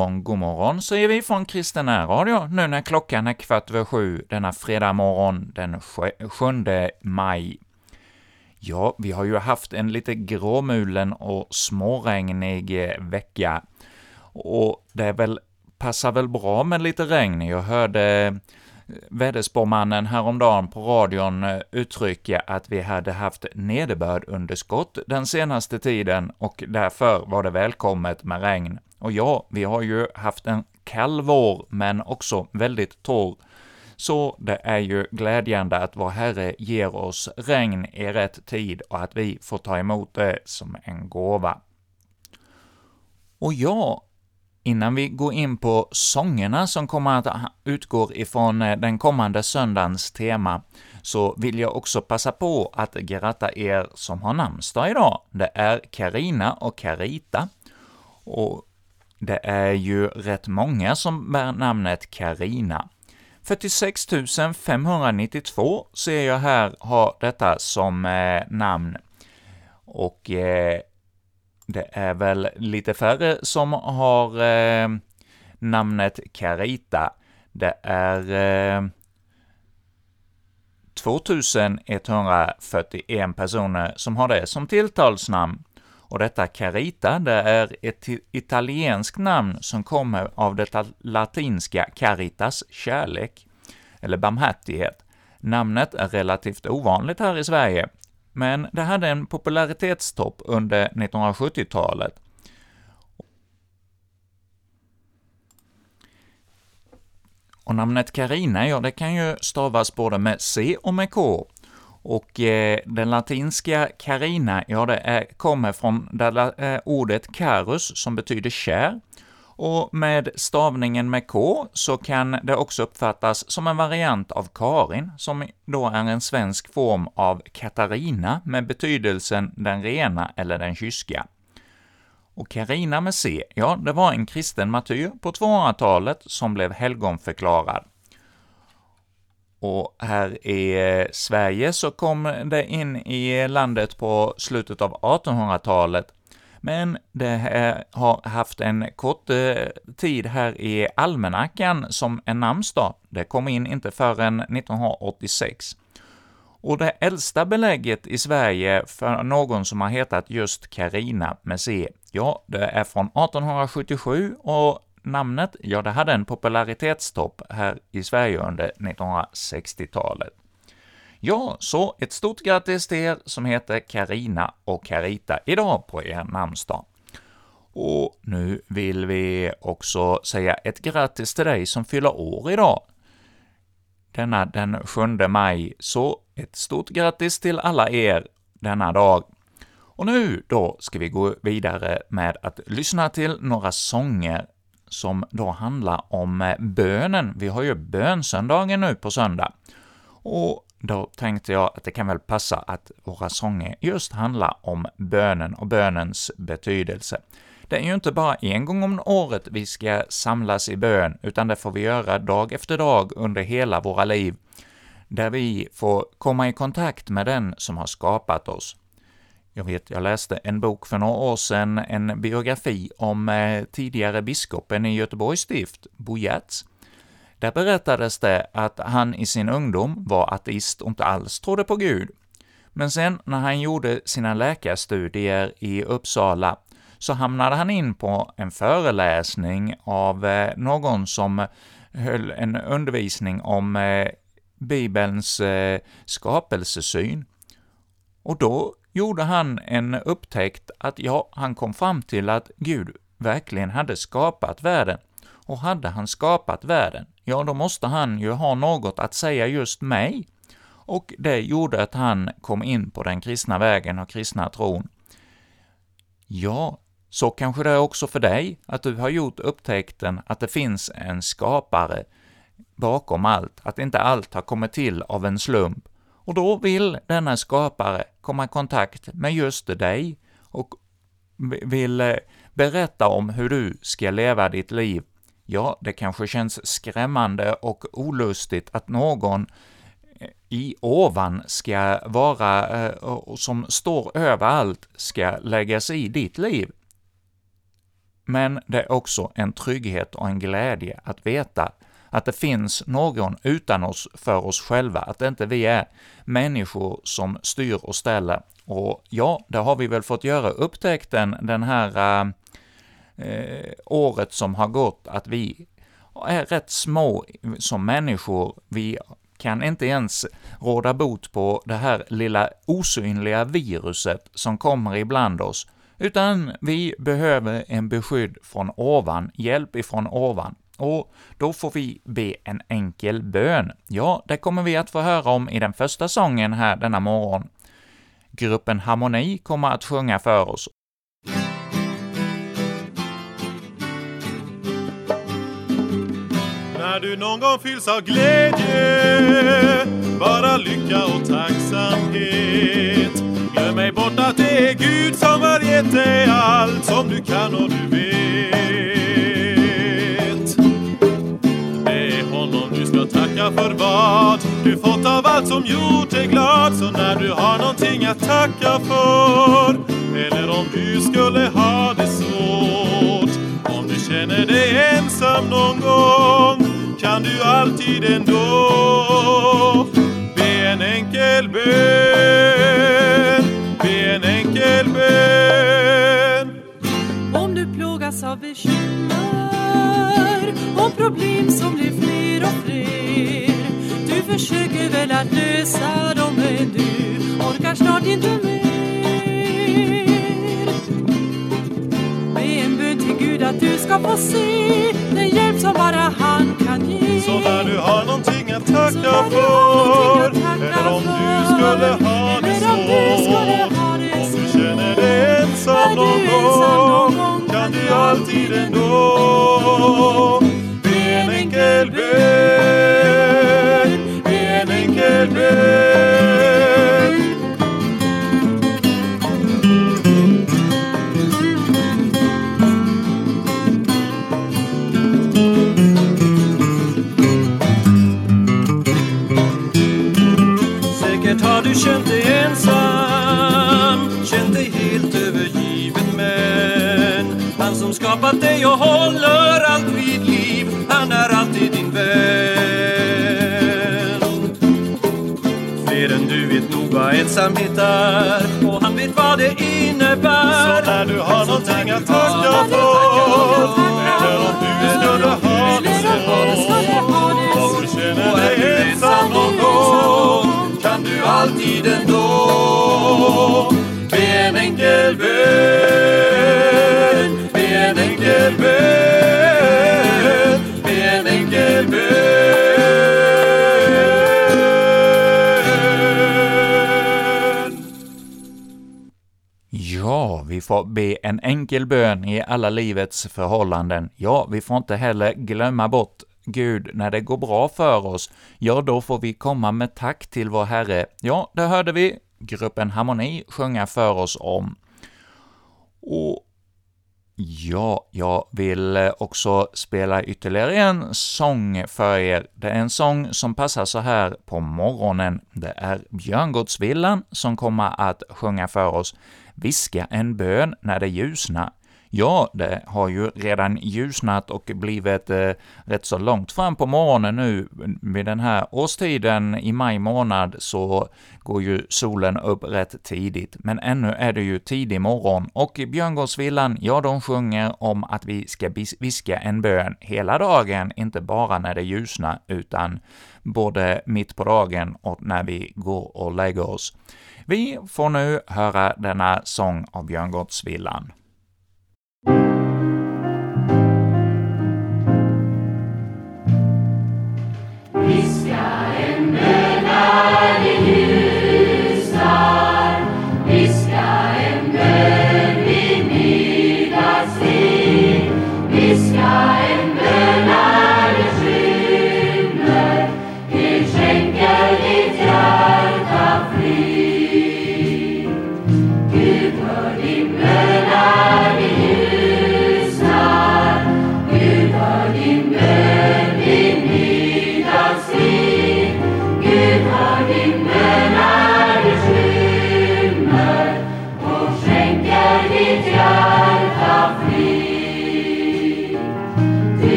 Morgon, god morgon, säger vi från Kristen Radio nu när klockan är kvart över sju denna fredag morgon den 7 maj. Ja, vi har ju haft en lite gråmulen och småregnig eh, vecka, och det väl, passar väl bra med lite regn. Jag hörde eh, väderspåmannen häromdagen på radion eh, uttrycka att vi hade haft nederbördunderskott den senaste tiden och därför var det välkommet med regn. Och ja, vi har ju haft en kall vår, men också väldigt torr, så det är ju glädjande att vår Herre ger oss regn i rätt tid och att vi får ta emot det som en gåva. Och ja, innan vi går in på sångerna som kommer att utgå ifrån eh, den kommande söndagens tema, så vill jag också passa på att gratta er som har namnsdag idag. Det är Karina och Karita, och det är ju rätt många som bär namnet Karina. 46 592 ser jag här har detta som eh, namn, och eh, det är väl lite färre som har eh, namnet Carita. Det är eh, 2141 personer som har det som tilltalsnamn. Och detta Carita, det är ett italienskt namn som kommer av det latinska caritas, kärlek, eller barmhärtighet. Namnet är relativt ovanligt här i Sverige, men det hade en popularitetstopp under 1970-talet. Och namnet Carina, ja, det kan ju stavas både med C och med K. Och eh, den latinska carina, ja, det är, kommer från det eh, ordet carus, som betyder kär, och med stavningen med K så kan det också uppfattas som en variant av Karin, som då är en svensk form av Katarina med betydelsen den rena eller den kyska. Och Karina med C, ja, det var en kristen martyr på 200-talet som blev helgonförklarad. Och här i eh, Sverige så kom det in i landet på slutet av 1800-talet, men det har haft en kort eh, tid här i almanackan som en namnsdag. Det kom in inte förrän 1986. Och det äldsta belägget i Sverige för någon som har hetat just Karina med C, ja, det är från 1877 och namnet, ja, det hade en popularitetstopp här i Sverige under 1960-talet. Ja, så ett stort grattis till er som heter Karina och Carita idag på er namnsdag. Och nu vill vi också säga ett grattis till dig som fyller år idag, denna den 7 maj, så ett stort grattis till alla er denna dag. Och nu då ska vi gå vidare med att lyssna till några sånger som då handlar om eh, bönen. Vi har ju bönsöndagen nu på söndag, och då tänkte jag att det kan väl passa att våra sånger just handlar om bönen och bönens betydelse. Det är ju inte bara en gång om året vi ska samlas i bön, utan det får vi göra dag efter dag under hela våra liv, där vi får komma i kontakt med den som har skapat oss. Jag vet, jag läste en bok för några år sedan, en biografi om eh, tidigare biskopen i Göteborgs stift, Bo Giertz, där berättades det att han i sin ungdom var ateist och inte alls trodde på Gud. Men sen när han gjorde sina läkarstudier i Uppsala så hamnade han in på en föreläsning av eh, någon som höll en undervisning om eh, Bibelns eh, skapelsesyn. Och då gjorde han en upptäckt att ja, han kom fram till att Gud verkligen hade skapat världen. Och hade han skapat världen, ja, då måste han ju ha något att säga just mig. Och det gjorde att han kom in på den kristna vägen och kristna tron. Ja, så kanske det är också för dig, att du har gjort upptäckten att det finns en skapare bakom allt, att inte allt har kommit till av en slump. Och då vill denna skapare komma i kontakt med just dig och vill eh, berätta om hur du ska leva ditt liv Ja, det kanske känns skrämmande och olustigt att någon eh, i ovan ska vara, eh, och som står över allt, ska lägga sig i ditt liv. men det är också en trygghet och en glädje att veta att det finns någon utan oss för oss själva, att inte vi är människor som styr och ställer. Och ja, det har vi väl fått göra upptäckten den här eh, året som har gått, att vi är rätt små som människor. Vi kan inte ens råda bot på det här lilla osynliga viruset som kommer ibland oss, utan vi behöver en beskydd från ovan, hjälp ifrån ovan. Och då får vi be en enkel bön. Ja, det kommer vi att få höra om i den första sången här denna morgon. Gruppen Harmoni kommer att sjunga för oss. När du någon gång fylls av glädje, bara lycka och tacksamhet. Glöm ej bort att det är Gud som har gett dig allt som du kan och du vet. Honom du ska tacka för vad du fått av allt som gjort dig glad. Så när du har någonting att tacka för, eller om du skulle ha det svårt, om du känner dig ensam någon gång, kan du alltid ändå be en enkel bön, be en enkel bön. Om du plågas av bekymmer och problem som blir fler och fler. Du försöker väl att lösa dem men du orkar snart inte mer. Be en bön till Gud att du ska få se den hjälp som bara han kan ge. Så när du har någonting att tacka för, någonting att tacka eller om du skulle ha det svårt, om du känner dig ensam någon gång, kan du alltid ändå en enkel bön, be en enkel ensamhet är och han vet vad det innebär. Så när du har någonting att tacka för, eller om du skulle ha det svårt, om du känner dig ensam någon gång, kan du alltid ändå be en enkel bön, be en enkel bön, Ja, vi får be en enkel bön i alla livets förhållanden. Ja, vi får inte heller glömma bort Gud när det går bra för oss. Ja, då får vi komma med tack till vår Herre. Ja, det hörde vi gruppen Harmoni sjunga för oss om. Och Ja, jag vill också spela ytterligare en sång för er. Det är en sång som passar så här på morgonen. Det är Björngårdsvillan som kommer att sjunga för oss ”Viska en bön när det ljusnar”. Ja, det har ju redan ljusnat och blivit eh, rätt så långt fram på morgonen nu. Vid den här årstiden i maj månad så går ju solen upp rätt tidigt, men ännu är det ju tidig morgon och Björngårdsvillan, ja, de sjunger om att vi ska viska en bön hela dagen, inte bara när det ljusnar, utan både mitt på dagen och när vi går och lägger oss. Vi får nu höra denna sång av Björngårdsvillan.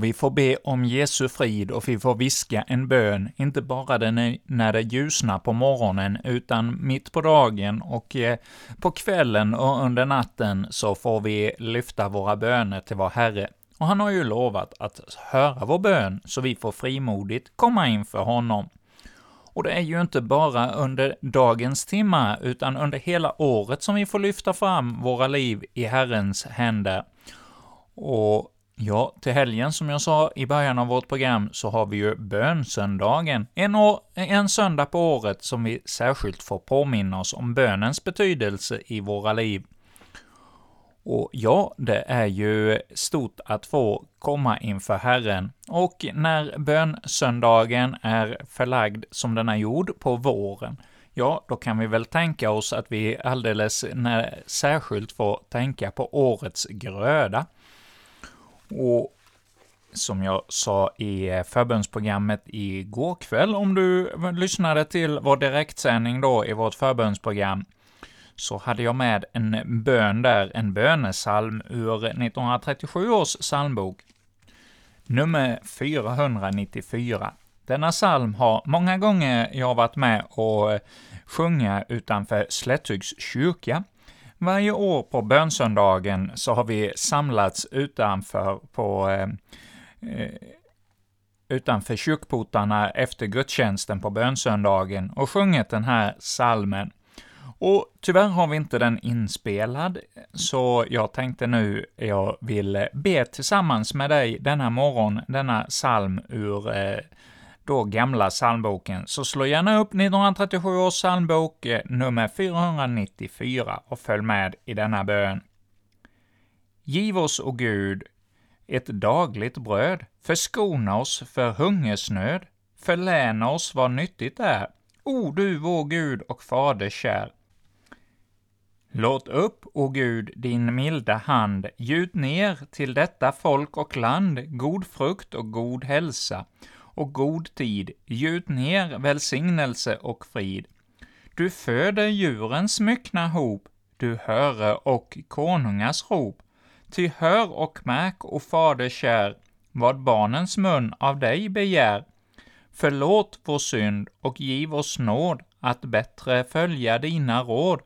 Vi får be om Jesu frid och vi får viska en bön, inte bara när det ljusnar på morgonen, utan mitt på dagen och eh, på kvällen och under natten så får vi lyfta våra böner till vår Herre. Och han har ju lovat att höra vår bön, så vi får frimodigt komma inför honom. Och det är ju inte bara under dagens timmar, utan under hela året som vi får lyfta fram våra liv i Herrens händer. Och Ja, till helgen som jag sa i början av vårt program så har vi ju bönsöndagen, en, år, en söndag på året som vi särskilt får påminna oss om bönens betydelse i våra liv. Och ja, det är ju stort att få komma inför Herren, och när bönsöndagen är förlagd som den är gjord på våren, ja, då kan vi väl tänka oss att vi alldeles när, särskilt får tänka på årets gröda. Och som jag sa i förbönsprogrammet igår kväll, om du lyssnade till vår direktsändning då i vårt förbönsprogram, så hade jag med en bön där, en bönesalm ur 1937 års psalmbok, nummer 494. Denna psalm har många gånger jag varit med och sjunga utanför Slätthögs kyrka, varje år på bönsöndagen så har vi samlats utanför på eh, eh utanför kyrkportarna efter gudstjänsten på bönsöndagen och sjungit den här salmen. Och tyvärr har vi inte den inspelad, så jag tänkte nu jag vill be tillsammans med dig denna morgon, denna psalm ur eh, då gamla psalmboken, så slå gärna upp 1937 års psalmbok eh, nummer 494 och följ med i denna bön. Giv oss, o Gud, ett dagligt bröd, förskona oss för hungersnöd, förläna oss vad nyttigt är, o du vår Gud och Fader kär. Låt upp, o Gud, din milda hand, gjut ner till detta folk och land. God frukt och god hälsa, och god tid, gjut ner välsignelse och frid. Du föder djurens myckna hop, du höre och konungars rop. Ty hör och märk, o Fader kär, vad barnens mun av dig begär. Förlåt vår synd och giv oss nåd att bättre följa dina råd.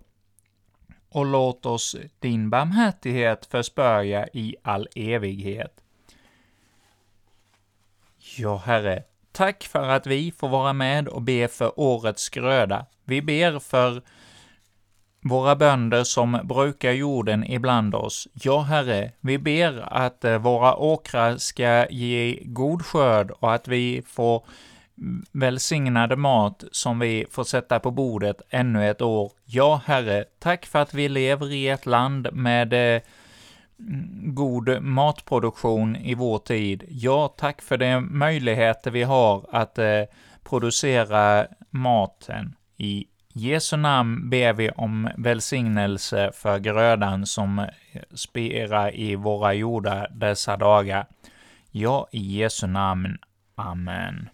Och låt oss din barmhärtighet förspörja i all evighet. Ja, Herre, tack för att vi får vara med och be för årets gröda. Vi ber för våra bönder som brukar jorden ibland oss. Ja, Herre, vi ber att eh, våra åkrar ska ge god skörd och att vi får välsignade mat som vi får sätta på bordet ännu ett år. Ja, Herre, tack för att vi lever i ett land med eh, god matproduktion i vår tid. Ja, tack för de möjligheter vi har att eh, producera maten. I Jesu namn ber vi om välsignelse för grödan som eh, spirar i våra jordar dessa dagar. Ja, i Jesu namn. Amen.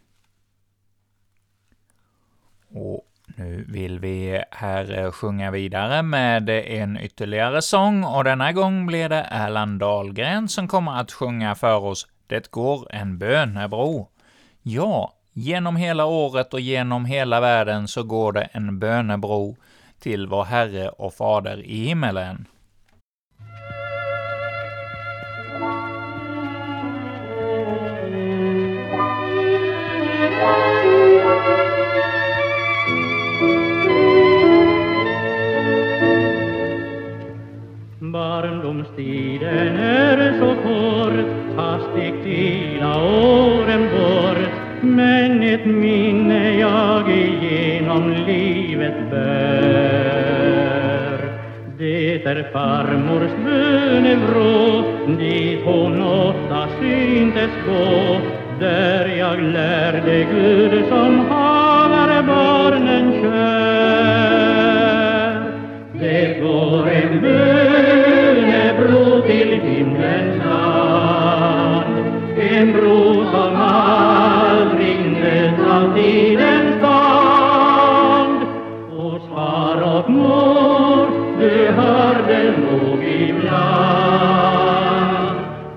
Och nu vill vi här eh, sjunga vidare med en ytterligare sång, och denna gång blir det Erland Dahlgren som kommer att sjunga för oss ”Det går en bönebro”. Ja, genom hela året och genom hela världen så går det en bönebro till vår Herre och Fader i himmelen. Barndomstiden är så kort, fast gick dina åren bort. Men ett minne jag igenom livet bär. Det är farmors bönevrå, dit hon ofta syntes gå. Där jag lärde Gud som haver barnen kär. Det går en bön till land, en bro som aldrig nödar tidens band. Vårt far och mor, du hörde nog ibland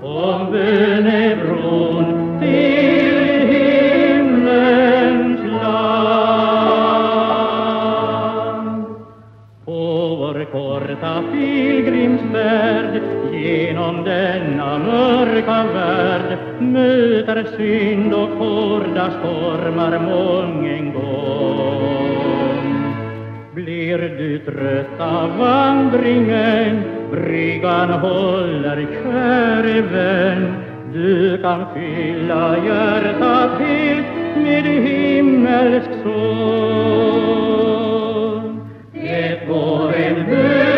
om bönebron till himlens land. På vår korta pilgrimsfärd mörka värld möter synd och hårda stormar mången gång. Blir du trött av vandringen, bryggan håller käre vän. Du kan fylla hjärtat helt med himmelsk sång. Det går en bön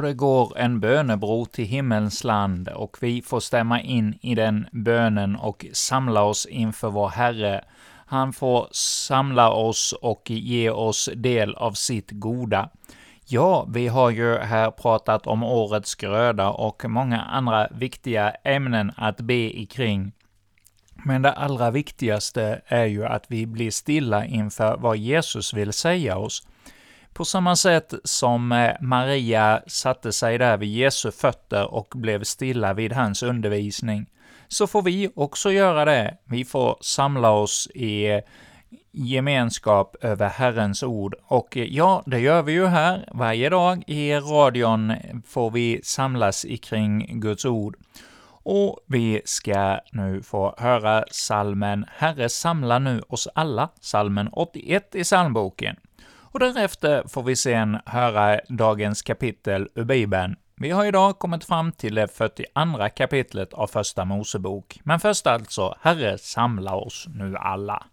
Ja, det går en bönebro till himmelens land och vi får stämma in i den bönen och samla oss inför vår Herre. Han får samla oss och ge oss del av sitt goda. Ja, vi har ju här pratat om årets gröda och många andra viktiga ämnen att be ikring. Men det allra viktigaste är ju att vi blir stilla inför vad Jesus vill säga oss. På samma sätt som eh, Maria satte sig där vid Jesu fötter och blev stilla vid hans undervisning, så får vi också göra det. Vi får samla oss i eh, gemenskap över Herrens ord. Och eh, ja, det gör vi ju här. Varje dag i radion får vi samlas kring Guds ord. Och vi ska nu få höra salmen ”Herre samla nu oss alla”, salmen 81 i psalmboken. Och därefter får vi sen höra dagens kapitel ur Bibeln. Vi har idag kommit fram till det 42 kapitlet av Första Mosebok. Men först alltså, Herre samla oss nu alla.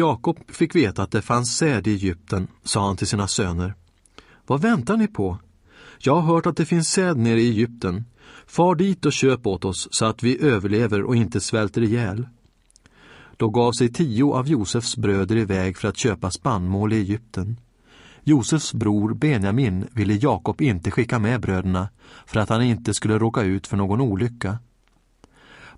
Jakob fick veta att det fanns säd i Egypten sa han till sina söner Vad väntar ni på? Jag har hört att det finns säd nere i Egypten. Far dit och köp åt oss så att vi överlever och inte svälter ihjäl. Då gav sig tio av Josefs bröder iväg för att köpa spannmål i Egypten. Josefs bror Benjamin ville Jakob inte skicka med bröderna för att han inte skulle råka ut för någon olycka.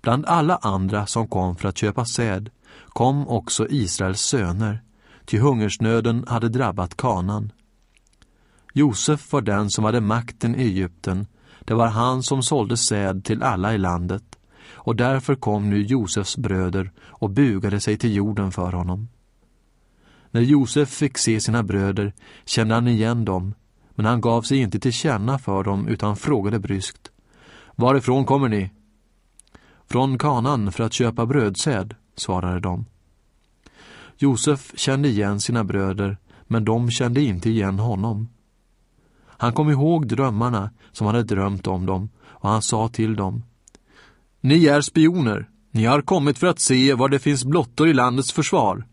Bland alla andra som kom för att köpa säd kom också Israels söner, ty hungersnöden hade drabbat kanan. Josef var den som hade makten i Egypten, det var han som sålde säd till alla i landet, och därför kom nu Josefs bröder och bugade sig till jorden för honom. När Josef fick se sina bröder kände han igen dem, men han gav sig inte till känna för dem utan frågade bryskt. Varifrån kommer ni? Från kanan för att köpa brödsäd, svarade de. Josef kände igen sina bröder, men de kände inte igen honom. Han kom ihåg drömmarna som han hade drömt om dem och han sa till dem. Ni är spioner. Ni har kommit för att se var det finns blottor i landets försvar.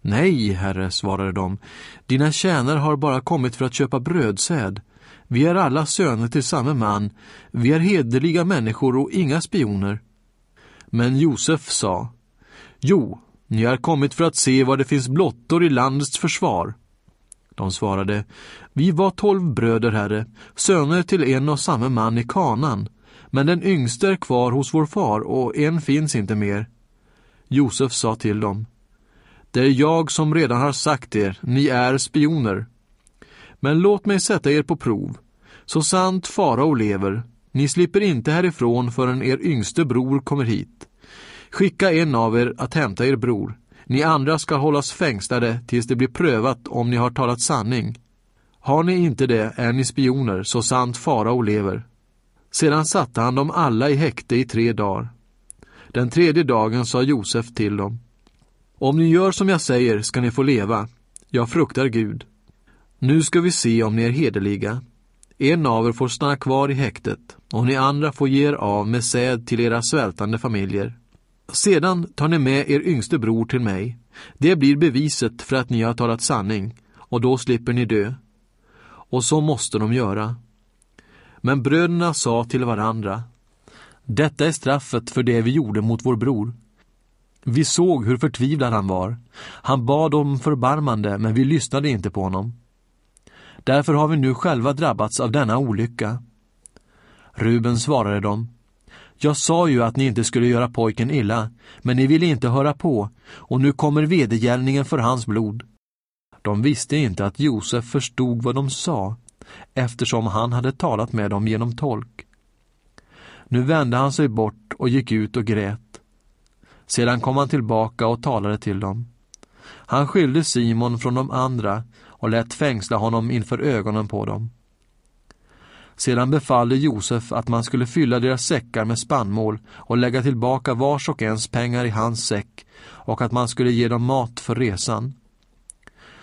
Nej, herre, svarade de. Dina tjänare har bara kommit för att köpa brödsäd. Vi är alla söner till samme man. Vi är hederliga människor och inga spioner. Men Josef sa, Jo, ni har kommit för att se var det finns blottor i landets försvar. De svarade, Vi var tolv bröder, herre, söner till en och samme man i kanan, men den yngste är kvar hos vår far och en finns inte mer. Josef sa till dem, Det är jag som redan har sagt er, ni är spioner. Men låt mig sätta er på prov. Så sant farao lever, ni slipper inte härifrån förrän er yngste bror kommer hit. Skicka en av er att hämta er bror. Ni andra ska hållas fängslade tills det blir prövat om ni har talat sanning. Har ni inte det är ni spioner, så sant farao lever. Sedan satte han dem alla i häkte i tre dagar. Den tredje dagen sa Josef till dem. Om ni gör som jag säger ska ni få leva. Jag fruktar Gud. Nu ska vi se om ni är hederliga. En av er får stanna kvar i häktet och ni andra får ge er av med säd till era svältande familjer. Sedan tar ni med er yngste bror till mig. Det blir beviset för att ni har talat sanning och då slipper ni dö. Och så måste de göra. Men bröderna sa till varandra. Detta är straffet för det vi gjorde mot vår bror. Vi såg hur förtvivlad han var. Han bad om förbarmande, men vi lyssnade inte på honom. Därför har vi nu själva drabbats av denna olycka. Ruben svarade dem. Jag sa ju att ni inte skulle göra pojken illa, men ni ville inte höra på, och nu kommer vedergällningen för hans blod. De visste inte att Josef förstod vad de sa, eftersom han hade talat med dem genom tolk. Nu vände han sig bort och gick ut och grät. Sedan kom han tillbaka och talade till dem. Han skilde Simon från de andra och lät fängsla honom inför ögonen på dem. Sedan befallde Josef att man skulle fylla deras säckar med spannmål och lägga tillbaka vars och ens pengar i hans säck och att man skulle ge dem mat för resan.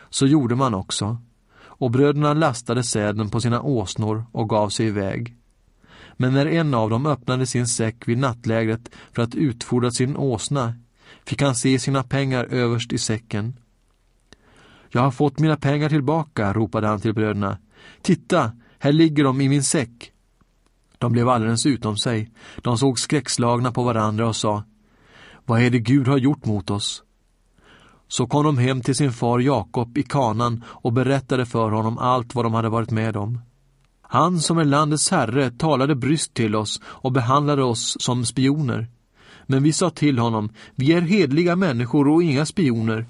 Så gjorde man också, och bröderna lastade säden på sina åsnor och gav sig iväg. Men när en av dem öppnade sin säck vid nattlägret för att utfodra sin åsna fick han se sina pengar överst i säcken. Jag har fått mina pengar tillbaka, ropade han till bröderna. Titta, här ligger de i min säck. De blev alldeles utom sig. De såg skräckslagna på varandra och sa Vad är det Gud har gjort mot oss? Så kom de hem till sin far Jakob i kanan och berättade för honom allt vad de hade varit med om. Han som är landets herre talade bryst till oss och behandlade oss som spioner. Men vi sa till honom, vi är hedliga människor och inga spioner.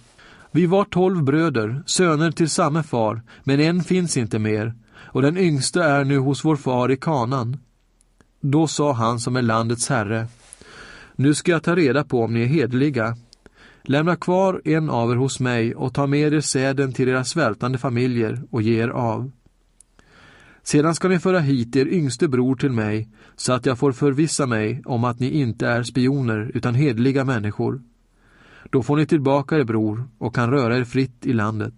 Vi var tolv bröder, söner till samme far, men en finns inte mer, och den yngste är nu hos vår far i kanan. Då sa han som är landets herre, nu ska jag ta reda på om ni är hedliga. Lämna kvar en av er hos mig och ta med er säden till era svältande familjer och ge er av. Sedan ska ni föra hit er yngste bror till mig, så att jag får förvissa mig om att ni inte är spioner utan hedliga människor. Då får ni tillbaka er bror och kan röra er fritt i landet.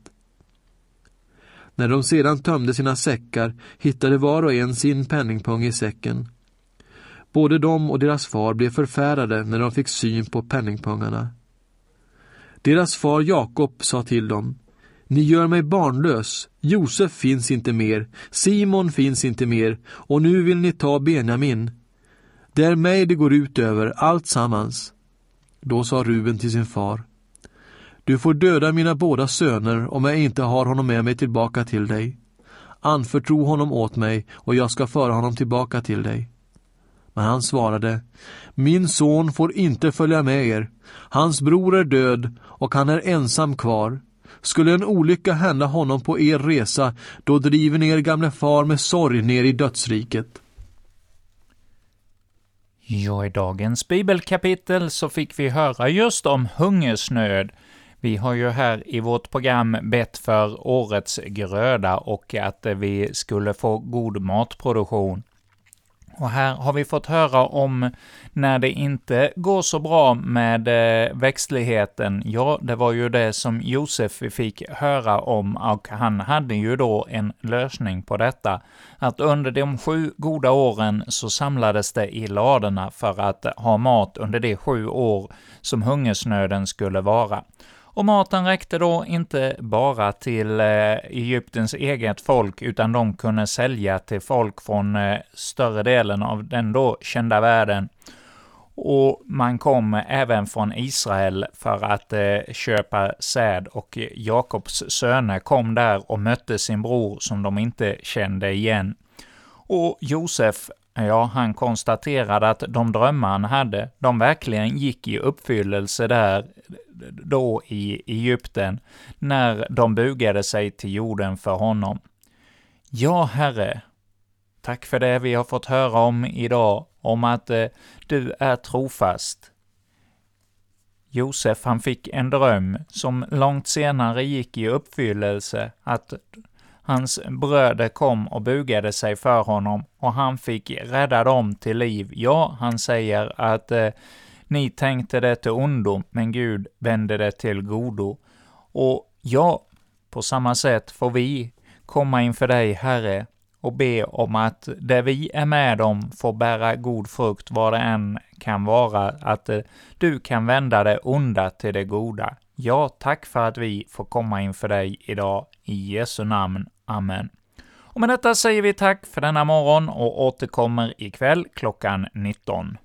När de sedan tömde sina säckar hittade var och en sin penningpung i säcken. Både de och deras far blev förfärade när de fick syn på penningpungarna. Deras far Jakob sa till dem ni gör mig barnlös. Josef finns inte mer. Simon finns inte mer. Och nu vill ni ta Benjamin. Det är mig det går ut över, allt sammans. Då sa Ruben till sin far. Du får döda mina båda söner om jag inte har honom med mig tillbaka till dig. Anförtro honom åt mig och jag ska föra honom tillbaka till dig. Men han svarade, min son får inte följa med er. Hans bror är död och han är ensam kvar. Skulle en olycka hända honom på er resa, då driver ni er gamle far med sorg ner i dödsriket. Ja, i dagens bibelkapitel så fick vi höra just om hungersnöd. Vi har ju här i vårt program bett för årets gröda och att vi skulle få god matproduktion. Och här har vi fått höra om när det inte går så bra med eh, växtligheten. Ja, det var ju det som Josef fick höra om, och han hade ju då en lösning på detta. Att under de sju goda åren så samlades det i ladorna för att ha mat under de sju år som hungersnöden skulle vara. Och maten räckte då inte bara till eh, Egyptens eget folk, utan de kunde sälja till folk från eh, större delen av den då kända världen. Och man kom även från Israel för att eh, köpa säd, och Jakobs söner kom där och mötte sin bror som de inte kände igen. Och Josef Ja, han konstaterade att de drömmar han hade, de verkligen gick i uppfyllelse där då i Egypten, när de bugade sig till jorden för honom. Ja, Herre, tack för det vi har fått höra om idag, om att eh, du är trofast. Josef, han fick en dröm som långt senare gick i uppfyllelse, att Hans bröder kom och bugade sig för honom, och han fick rädda dem till liv. Ja, han säger att eh, ni tänkte det till ondo, men Gud vände det till godo. Och ja, på samma sätt får vi komma inför dig, Herre, och be om att det vi är med om får bära god frukt, vad det än kan vara, att eh, du kan vända det onda till det goda. Ja, tack för att vi får komma inför dig idag. I Jesu namn. Amen. Och med detta säger vi tack för denna morgon och återkommer ikväll klockan 19.